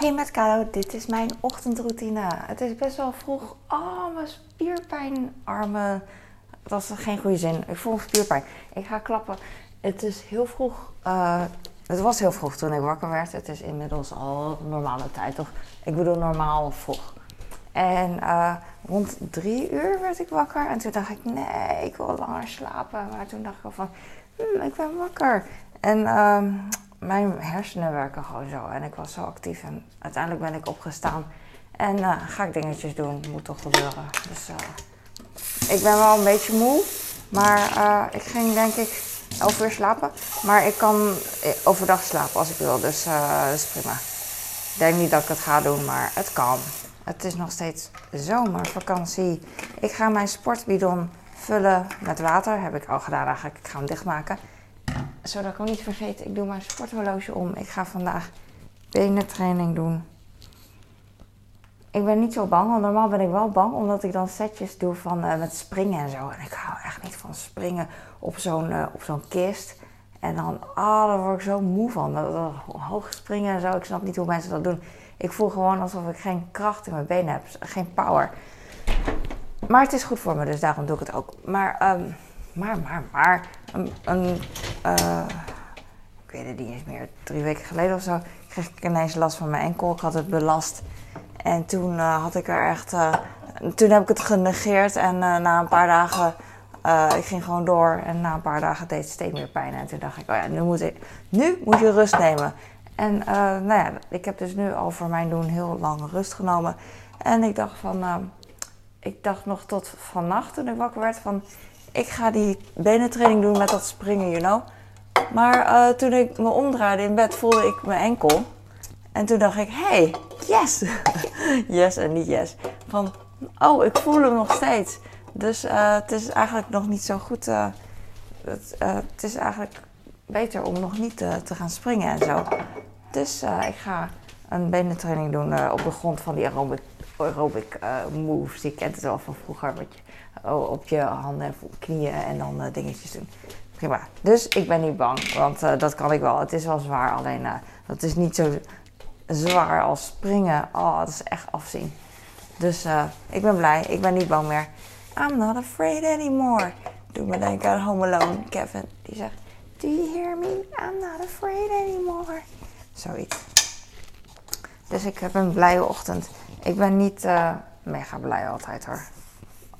Hey met Kalo, dit is mijn ochtendroutine. Het is best wel vroeg. Oh, mijn spierpijnarmen. Dat is geen goede zin. Ik voel spierpijn. Ik ga klappen. Het is heel vroeg. Uh, het was heel vroeg toen ik wakker werd. Het is inmiddels al normale tijd, toch? Ik bedoel normaal vroeg. En uh, rond drie uur werd ik wakker. En toen dacht ik, nee, ik wil langer slapen. Maar toen dacht ik al van, hm, ik ben wakker. En uh, mijn hersenen werken gewoon zo. En ik was zo actief. En uiteindelijk ben ik opgestaan. En uh, ga ik dingetjes doen. Moet toch gebeuren. Dus uh, ik ben wel een beetje moe. Maar uh, ik ging denk ik 11 uur slapen. Maar ik kan overdag slapen als ik wil. Dus dat is prima. Ik denk niet dat ik het ga doen, maar het kan. Het is nog steeds zomervakantie. Ik ga mijn sportbidon vullen met water. Heb ik al gedaan eigenlijk. Ik ga hem dichtmaken zodat ik ook niet vergeet, ik doe mijn sporthorloge om. Ik ga vandaag benentraining doen. Ik ben niet zo bang, want normaal ben ik wel bang, omdat ik dan setjes doe van uh, met springen en zo. En ik hou echt niet van springen op zo'n op zo'n kist. En dan, ah, word ik zo moe van. Dat, hoog springen en zo. Ik snap niet hoe mensen dat doen. Ik voel gewoon alsof ik geen kracht in mijn benen heb, geen power. Maar het is goed voor me, dus daarom doe ik het ook. Maar um, maar, maar, maar, een, een uh, ik weet het niet eens meer, drie weken geleden of zo, kreeg ik ineens last van mijn enkel. Ik had het belast. En toen uh, had ik er echt, uh, toen heb ik het genegeerd en na een paar dagen, ik ging gewoon door. En na een paar dagen deed het steeds meer pijn. En toen dacht ik, oh ja, nu moet, ik, nu moet je rust nemen. En nou ja, ik heb dus nu al voor mijn doen heel lang rust genomen. En ik dacht van, ik dacht nog tot vannacht toen ik wakker werd van ik ga die benentraining doen met dat springen, you know. Maar uh, toen ik me omdraaide in bed, voelde ik mijn enkel. En toen dacht ik, hey, yes. yes en niet yes. Van, oh, ik voel hem nog steeds. Dus uh, het is eigenlijk nog niet zo goed. Uh, het, het, is eigenlijk beter om nog niet te gaan springen en zo. Dus ik ga een benentraining doen op de grond van die aerobic, aerobic moves. Je kent het wel van vroeger. Wat je Oh, op je handen en knieën en dan uh, dingetjes doen. Prima. Dus ik ben niet bang, want uh, dat kan ik wel. Het is wel zwaar, alleen dat is niet zo zwaar als springen. Oh, dat is echt afzien. Dus ik ben blij. Ik ben niet bang meer. I'm not afraid anymore. Doe me denken aan Home Alone. Kevin, die zegt... Do you hear me? I'm not afraid anymore. Zoiets. Dus ik heb een blije ochtend. Ik ben niet mega blij altijd hoor.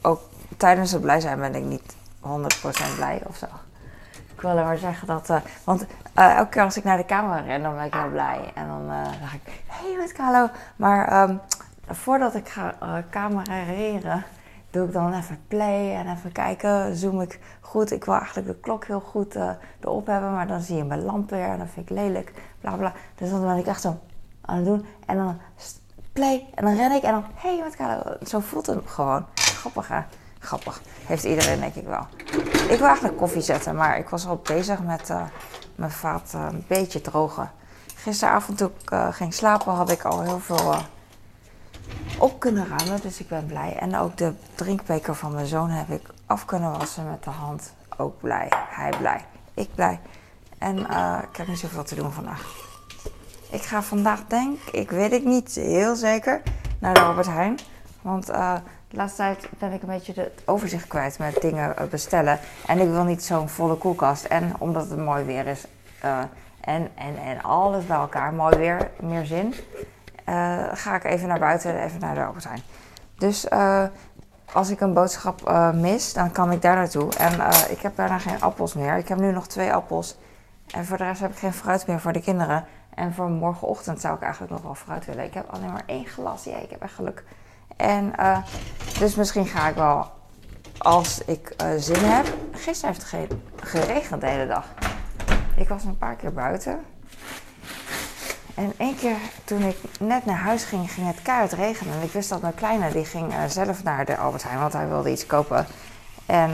Ook tijdens het blij zijn ben ik niet 100% blij of zo. Ik wil alleen maar zeggen dat. Uh, want uh, elke keer als ik naar de camera ren, dan ben ik heel blij. En dan dacht ik: hey, met hallo. Maar um, voordat ik ga camereren, doe ik dan even play en even kijken. Zoom ik goed. Ik wil eigenlijk de klok heel goed erop hebben, maar dan zie je mijn lamp weer en dat vind ik lelijk. Bla bla. Dus dan ben ik echt zo En dan play en dan ren ik en dan: hey, met hallo. Zo voelt het gewoon. Grappig hè. Grappig. Heeft iedereen denk ik wel. Ik wil eigenlijk koffie zetten, maar ik was al bezig met uh, mijn vaat uh, een beetje drogen. Gisteravond toen ik uh, ging slapen had ik al heel veel op kunnen ruimen, dus ik ben blij. En ook de drinkbeker van mijn zoon heb ik af kunnen wassen met de hand. Ook blij. Hij blij. Ik blij. En ik heb niet zoveel te doen vandaag. Ik ga vandaag denk ik, weet ik niet heel zeker, naar de Albert Heijn. Want de laatste tijd ben ik een beetje het overzicht kwijt met dingen eh, bestellen. En ik wil niet zo'n volle koelkast. En omdat het mooi weer is. Uh, en, en, en alles bij elkaar. Mooi weer, meer zin. Uh, ga ik even naar buiten, even naar de Albert Heijn. Dus uh, als ik een boodschap mis, dan kan ik daar naartoe. En ik heb bijna geen appels meer. Ik heb nu nog twee appels. En voor de rest heb ik geen fruit meer voor de kinderen. En voor morgenochtend zou ik eigenlijk nog wel fruit willen. Ik heb alleen maar één glas. Ja, ik heb echt geluk. En uh, dus misschien ga ik wel, als ik uh, zin heb. Gisteren heeft het geregend de hele dag. Ik was een paar keer buiten. En één keer toen ik net naar huis ging, ging het keihard regenen. En ik wist dat mijn kleine, die ging uh, zelf naar de Albert Heijn, want hij wilde iets kopen. En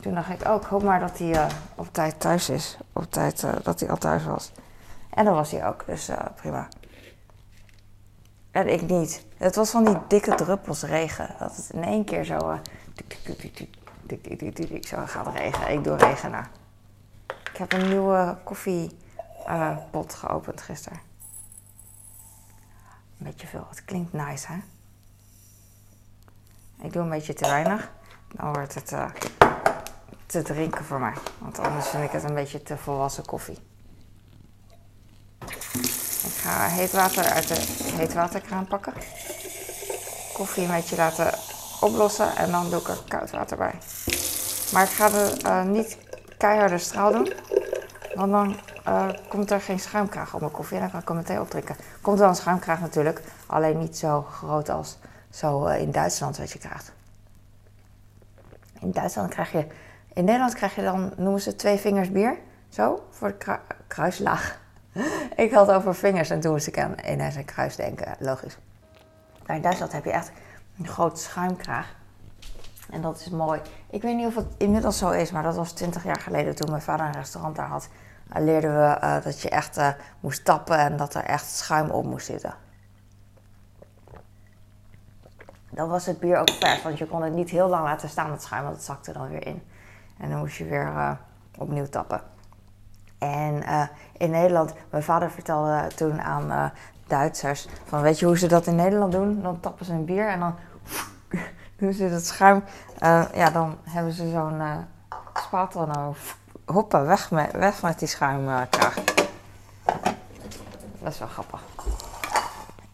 toen dacht ik, oh, ik hoop maar dat hij op tijd thuis is. Op tijd dat hij al thuis was. En dat was hij ook, dus prima. En ik niet. Het was van die dikke druppels regen. Dat het in één keer zo, uh, zo gaat regenen. Ik doe regenen. Ik heb een nieuwe koffiepot uh, geopend gisteren. Een beetje veel. Het klinkt nice, hè? Ik doe een beetje te weinig. Dan wordt het uh, te drinken voor mij. Want anders vind ik het een beetje te volwassen koffie. Ik ga heet water uit de heetwaterkraan pakken. Koffie een beetje laten oplossen en dan doe ik er koud water bij. Maar ik ga er uh, niet keiharde straal doen. Want dan uh, komt er geen schuimkraag op mijn koffie en dan kan ik hem meteen. Komt wel een schuimkraag natuurlijk, alleen niet zo groot als zo uh, in Duitsland wat je krijgt. In Duitsland krijg je, in Nederland krijg je dan, noemen ze twee vingers bier. Zo, voor de kru kruislaag. Ik had over vingers en toen moest ik aan ineens een kruis denken, logisch. Maar in Duitsland heb je echt een grote schuimkraag. En dat is mooi. Ik weet niet of het inmiddels zo is, maar dat was 20 jaar geleden toen mijn vader een restaurant daar had. leerden we uh, dat je echt uh, moest tappen en dat er echt schuim op moest zitten. Dan was het bier ook vers, want je kon het niet heel lang laten staan, het schuim, want het zakte dan weer in. En dan moest je weer uh, opnieuw tappen. En in Nederland, mijn vader vertelde toen aan Duitsers: van weet je hoe ze dat in Nederland doen? Dan tappen ze een bier en dan doen ze het schuim. Uh, ja, dan hebben ze zo'n spatel en dan hoppen, weg met, weg met die schuimkraag. dat is wel grappig.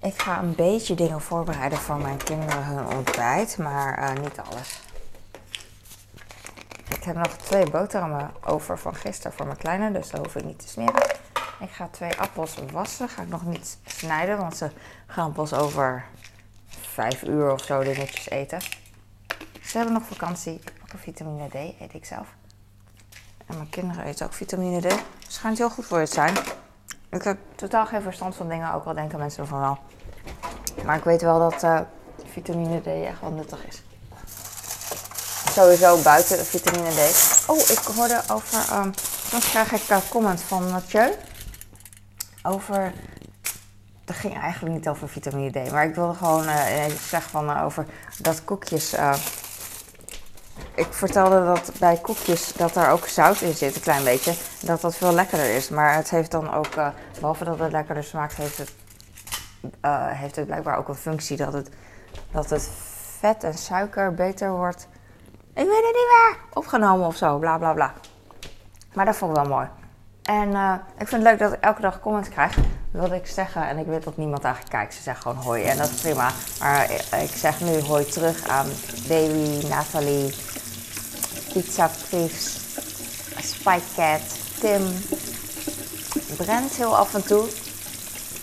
Ik ga een beetje dingen voorbereiden voor mijn kinderen hun ontbijt, maar niet alles. Heb nog twee boterhammen over van gisteren voor mijn kleine, dus dat hoef ik niet te smeren. Ik ga twee appels wassen. Ga ik nog niet snijden, want ze gaan pas over vijf uur of zo dingetjes eten. Ze hebben nog vakantie. Ik pak een vitamine D, eet ik zelf. En mijn kinderen eten ook vitamine D. Schijnt heel goed voor je te zijn. Ik heb totaal geen verstand van dingen, ook al denken mensen ervan wel. Maar ik weet wel dat uh, vitamine D echt wel nuttig is. Sowieso buiten vitamine D. Oh, ik hoorde over. Um, krijg ik uh, comments van Mathieu over. Dat ging eigenlijk niet over vitamine D, maar ik wilde gewoon uh, zeggen van, uh, over dat koekjes. Uh, ik vertelde dat bij koekjes dat er ook zout in zit, een klein beetje. Dat dat veel lekkerder is. Maar het heeft dan ook, behalve dat het lekkerder smaakt, heeft het, heeft het blijkbaar ook een functie dat het, dat het vet en suiker beter wordt. Ik weet het niet meer. Opgenomen of zo, bla bla bla. Maar dat vond ik wel mooi. En uh, ik vind het leuk dat ik elke dag comments krijg. Wat ik zeggen, en ik weet dat niemand eigenlijk kijkt, ze zeggen gewoon hoi en dat is prima. Maar ik zeg nu hoi terug aan Baby, Nathalie, Pizza Spike Cat, Tim, Brent heel af en toe.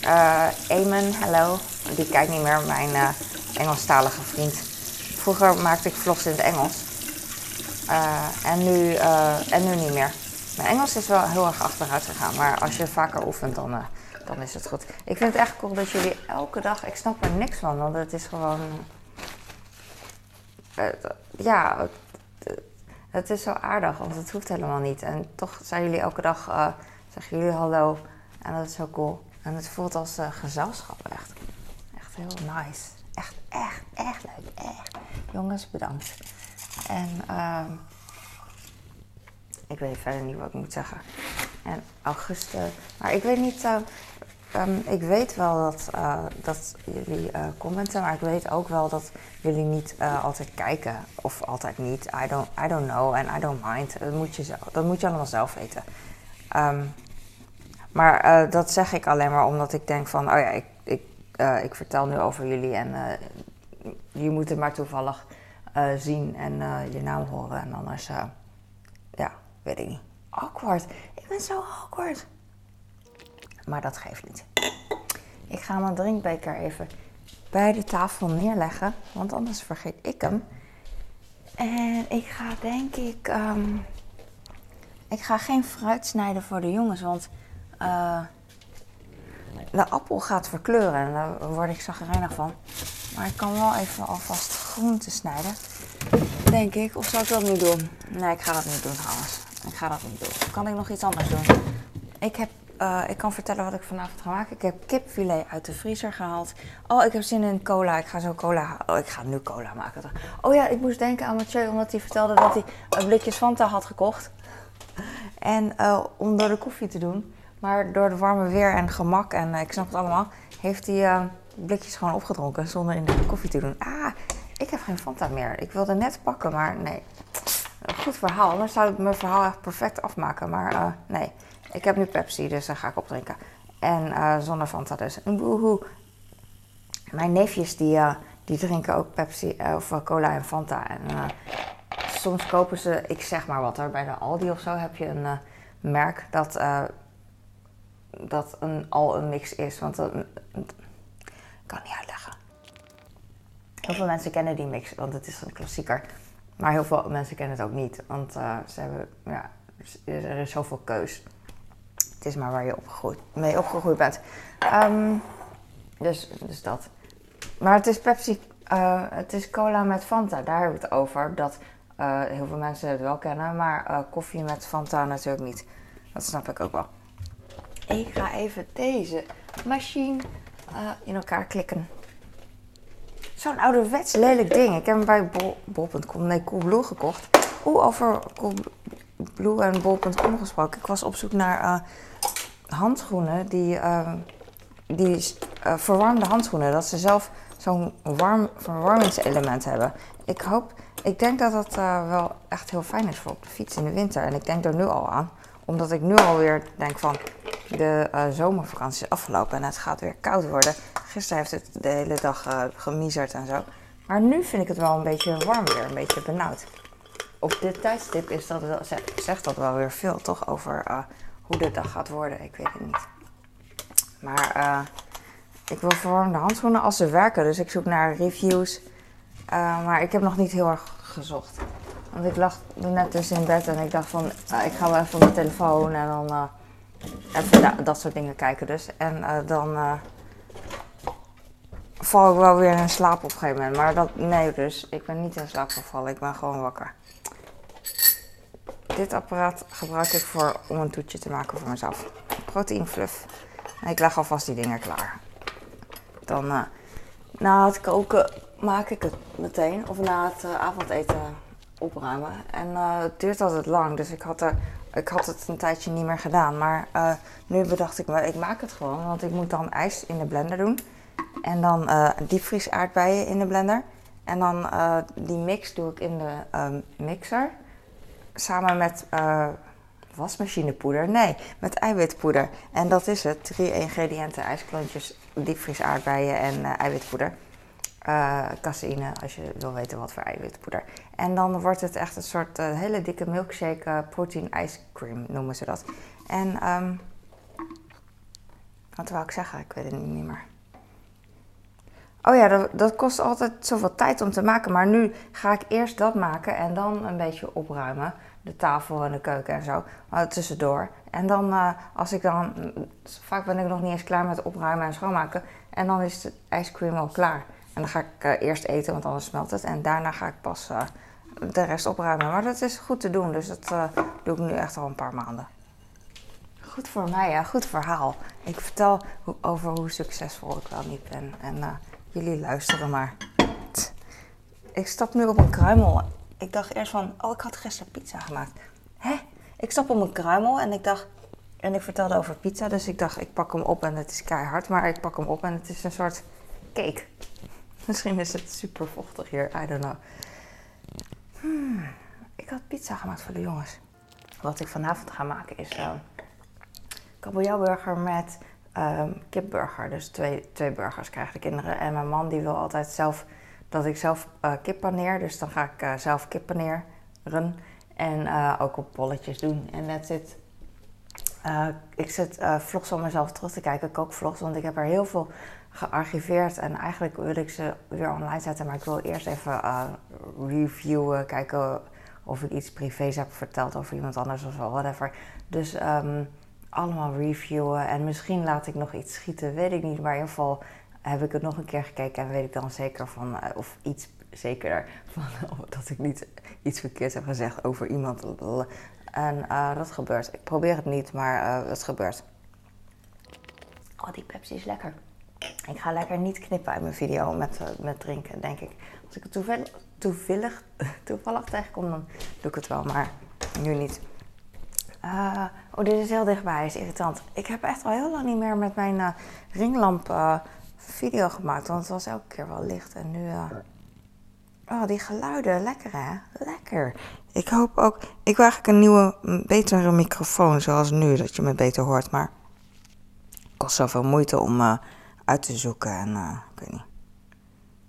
Uh, Eamon, hello. Die kijkt niet meer, mijn uh, Engelstalige vriend. Vroeger maakte ik vlogs in het Engels. Uh, en, nu, en nu niet meer. Mijn Engels is wel heel erg achteruit gegaan, maar als je vaker oefent, dan, uh, dan is het goed. Ik vind het echt cool dat jullie elke dag, ik snap er niks van, want het is gewoon. Ja, het, het, is zo aardig, want het hoeft helemaal niet. En toch zijn jullie elke dag, uh, zeggen jullie hallo. En dat is zo cool. En het voelt als gezelschap echt. Echt heel nice. Echt, echt, echt leuk. Echt. Jongens, bedankt. En. Uh, ik weet verder niet wat ik moet zeggen. En augustus. Maar ik weet niet. Uh, ik weet wel dat, uh, dat jullie uh, commenten, maar ik weet ook wel dat jullie niet altijd kijken. Of altijd niet. I don't, I don't know and I don't mind. Dat moet je, zelf, dat moet je allemaal zelf weten. Maar dat zeg ik alleen maar omdat ik denk van, oh ja, ik, ik, ik vertel nu over jullie en je moet het maar toevallig zien en je naam horen. En anders, ja, weet ik niet. Awkward. Ik ben zo awkward. Maar dat geeft niet. Ik ga mijn drinkbeker even bij de tafel neerleggen, want anders vergeet ik hem. En ik ga denk ik. Um, ik ga geen fruit snijden voor de jongens, want uh, de appel gaat verkleuren en daar word ik zagrijnig van. Maar ik kan wel even alvast groente snijden. Denk ik. Of zal ik dat nu doen? Nee, ik ga dat niet doen trouwens. Ik ga dat niet doen. Kan ik nog iets anders doen? Ik, heb, uh, ik kan vertellen wat ik vanavond ga maken. Ik heb kipfilet uit de vriezer gehaald. Oh, ik heb zin in cola. Ik ga zo cola Oh, ik ga nu cola maken. Oh ja, ik moest denken aan Mathieu, omdat hij vertelde dat hij een blikjes Fanta had gekocht. En uh, om door de koffie te doen. Maar door het warme weer en gemak, en uh, ik snap het allemaal, heeft hij blikjes gewoon opgedronken zonder in de koffie te doen. Ah, ik heb geen Fanta meer. Ik wilde net pakken, maar nee. Goed verhaal, anders zou ik mijn verhaal echt perfect afmaken. Maar uh, nee, ik heb nu Pepsi, dus daar ga ik opdrinken. En uh, zonder Fanta dus. Boehoe. Mijn neefjes die, uh, die drinken ook Pepsi of cola en Fanta. En soms kopen ze, ik zeg maar wat hoor, bij de Aldi of zo heb je een merk dat, dat een, al een mix is. Want dat, kan niet uitleggen. Heel veel mensen kennen die mix, want het is een klassieker. Maar heel veel mensen kennen het ook niet, want uh, ze hebben, ja, er is zoveel keus. Het is maar waar je opgegroeid, mee opgegroeid bent. Um, dus, dus dat. Maar het is Pepsi, uh, het is cola met Fanta, daar hebben we het over. Dat uh, heel veel mensen het wel kennen, maar koffie met Fanta natuurlijk niet. Dat snap ik ook wel. Ik ga even deze machine in elkaar klikken. Zo'n ouderwets lelijk ding. Ik heb hem bij bol.com, nee, Coolblue gekocht. Oeh, over Coolblue en bol.com gesproken. Ik was op zoek naar uh, handschoenen die, uh, die uh, verwarmde handschoenen. Dat ze zelf zo'n warm verwarmingselement hebben. Ik hoop, ik denk dat dat wel echt heel fijn is voor op de fiets in de winter. En ik denk er nu al aan. Omdat ik nu alweer denk van, de zomervakantie is afgelopen en het gaat weer koud worden. Gisteren heeft het de hele dag uh, gemiezerd en zo. Maar nu vind ik het wel een beetje warm weer, een beetje benauwd. Op dit tijdstip is dat zegt dat wel weer veel, toch? Over uh, hoe de dag gaat worden. Ik weet het niet. Maar ik wil verwarmde handschoenen als ze werken. Dus ik zoek naar reviews. maar ik heb nog niet heel erg gezocht. Want ik lag net dus in bed en ik dacht van... ik ga wel even op mijn telefoon en dan... even dat soort dingen kijken dus. En dan val ik wel weer in slaap op een gegeven moment. Maar dat, nee dus, ik ben niet in slaap gevallen, ik ben gewoon wakker. Dit apparaat gebruik ik voor, om een toetje te maken voor mezelf. Proteinfluff. En ik leg alvast die dingen klaar. Dan uh, na het koken maak ik het meteen. Of na het avondeten opruimen. En uh, het duurt altijd lang, dus ik had, er, ik had het een tijdje niet meer gedaan. Maar nu bedacht ik me, ik maak het gewoon. Want ik moet dan ijs in de blender doen. En dan uh, diepvries aardbeien in de blender. En dan die mix doe ik in de um, mixer. Samen met wasmachinepoeder. Nee, met eiwitpoeder. En dat is het. Drie ingrediënten. IJsklontjes, diepvries aardbeien en eiwitpoeder. Caseïne, als je wil weten wat voor eiwitpoeder. En dan wordt het echt een soort hele dikke milkshake protein ice cream noemen ze dat. En um, wat wou ik zeggen? Ik weet het niet meer. Oh ja, dat, dat, kost altijd zoveel tijd om te maken. Maar nu ga ik eerst dat maken en dan een beetje opruimen. De tafel en de keuken en zo. Tussendoor. En dan, uh, als ik dan. Vaak ben ik nog niet eens klaar met opruimen en schoonmaken. En dan is de ijscream al klaar. En dan ga ik uh, eerst eten, want anders smelt het. En daarna ga ik pas uh, de rest opruimen. Maar dat is goed te doen. Dus dat doe ik nu echt al een paar maanden. Goed voor mij, ja. Goed verhaal. Ik vertel over hoe succesvol ik wel niet ben. En Jullie luisteren maar. Ik stap nu op een kruimel. Ik dacht eerst van, oh, ik had gisteren pizza gemaakt. Hè? Ik stap op een kruimel en ik dacht... En ik vertelde over pizza, dus ik dacht, ik pak hem op en het is keihard. Maar ik pak hem op en het is een soort cake. Misschien is het super vochtig hier, I don't know. Hmm, ik had pizza gemaakt voor de jongens. Wat ik vanavond ga maken is uh, kabeljauwburger met um, kipburger. Dus twee, twee burgers krijgen de kinderen. En mijn man die wil altijd zelf dat ik zelf uh, kip paneer. Dus dan ga ik uh, zelf kip paneren. En uh, ook op bolletjes doen. En that's it. Ik zet vlogs van mezelf terug te kijken, kookvlogs. Want ik heb er heel veel gearchiveerd. En eigenlijk wil ik ze weer online zetten. Maar ik wil eerst even reviewen. Kijken of ik iets privés heb verteld over iemand anders of zo, whatever. Dus... Um, allemaal reviewen. En misschien laat ik nog iets schieten, weet ik niet. Maar in ieder geval heb ik het nog een keer gekeken en weet ik dan zeker van, of iets zeker van, dat ik niet iets verkeerds heb gezegd over iemand. En uh, dat gebeurt. Ik probeer het niet, maar uh, het gebeurt. Oh, die Pepsi is lekker. Ik ga lekker niet knippen uit mijn video met, met drinken, denk ik. Als ik het toevallig, toevallig, toevallig tegenkom, dan doe ik het wel, maar nu niet. Oh, dit is heel dichtbij, is irritant. Ik heb echt al heel lang niet meer met mijn ringlamp video gemaakt, want het was elke keer wel licht. En nu. Oh, die geluiden, lekker hè? Lekker. Ik hoop ook, ik wil eigenlijk een nieuwe, betere microfoon zoals nu, dat je me beter hoort. Maar het kost zoveel moeite om uh, uit te zoeken en uh, ik weet niet.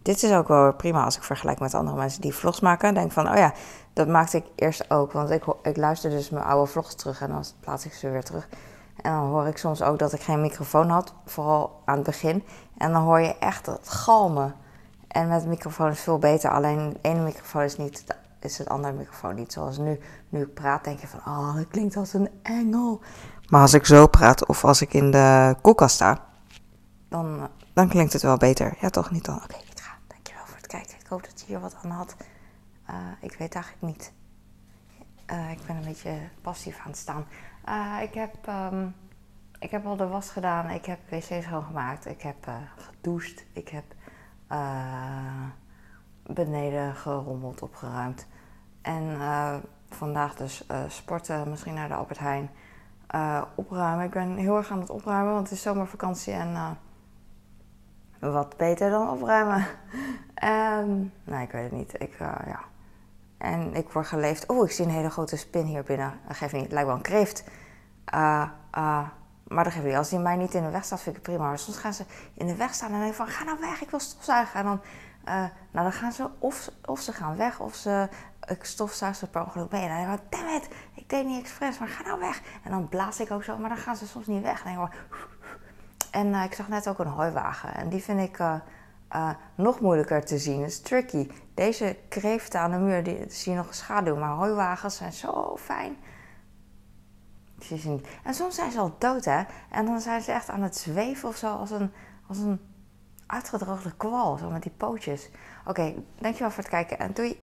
Dit is ook wel prima als ik vergelijk met andere mensen die vlogs maken. Denk van, oh ja, dat maakte ik eerst ook. Want ik, ik luister dus mijn oude vlogs terug en dan plaats ik ze weer terug. En dan hoor ik soms ook dat ik geen microfoon had, vooral aan het begin. En dan hoor je echt het galmen. En met microfoon is het veel beter. Alleen de ene microfoon is niet, is het andere microfoon niet. Zoals nu, nu ik praat, denk je van, oh, dat klinkt als een engel. Maar als ik zo praat of als ik in de koelkast sta, dan, dan klinkt het wel beter. Ja, toch niet dan? Oké, okay, ik ga. Dankjewel voor het kijken. Ik hoop dat je hier wat aan had. Uh, ik weet eigenlijk niet. Uh, ik ben een beetje passief aan het staan. Uh, ik, heb, um, ik heb al de was gedaan. Ik heb wc schoongemaakt. Ik heb gedoucht. Ik heb uh, beneden gerommeld, opgeruimd. En vandaag dus sporten, misschien naar de Albert Heijn. opruimen. Ik ben heel erg aan het opruimen, want het is zomervakantie en wat beter dan opruimen. um, nee, ik weet het niet. Ik, ja. En ik word geleefd. Oh, ik zie een hele grote spin hier binnen. Dat geeft niet. Het lijkt wel een kreeft. Uh, uh, maar dat. Als die mij niet in de weg staat, vind ik het prima. Maar soms gaan ze in de weg staan en dan denk ik van, ga nou weg, ik wil stofzuigen. En dan, uh, nou, dan gaan ze, of, of ze gaan weg, of ze, ik stofzuig ze per ongeluk mee. En dan denk ik, damn it, ik deed niet expres, maar ga nou weg. En dan blaas ik ook zo, maar dan gaan ze soms niet weg. En, ik, en ik zag net ook een hooiwagen. En die vind ik uh, nog moeilijker te zien. Het is tricky. Deze kreeften aan de muur, die, zie je nog een schaduw. Maar hooiwagens zijn zo fijn. En soms zijn ze al dood, hè. En dan zijn ze echt aan het zweven of zo. Als een, als een uitgedroogde kwal. Zo met die pootjes. Oké, dankjewel voor het kijken. En doei.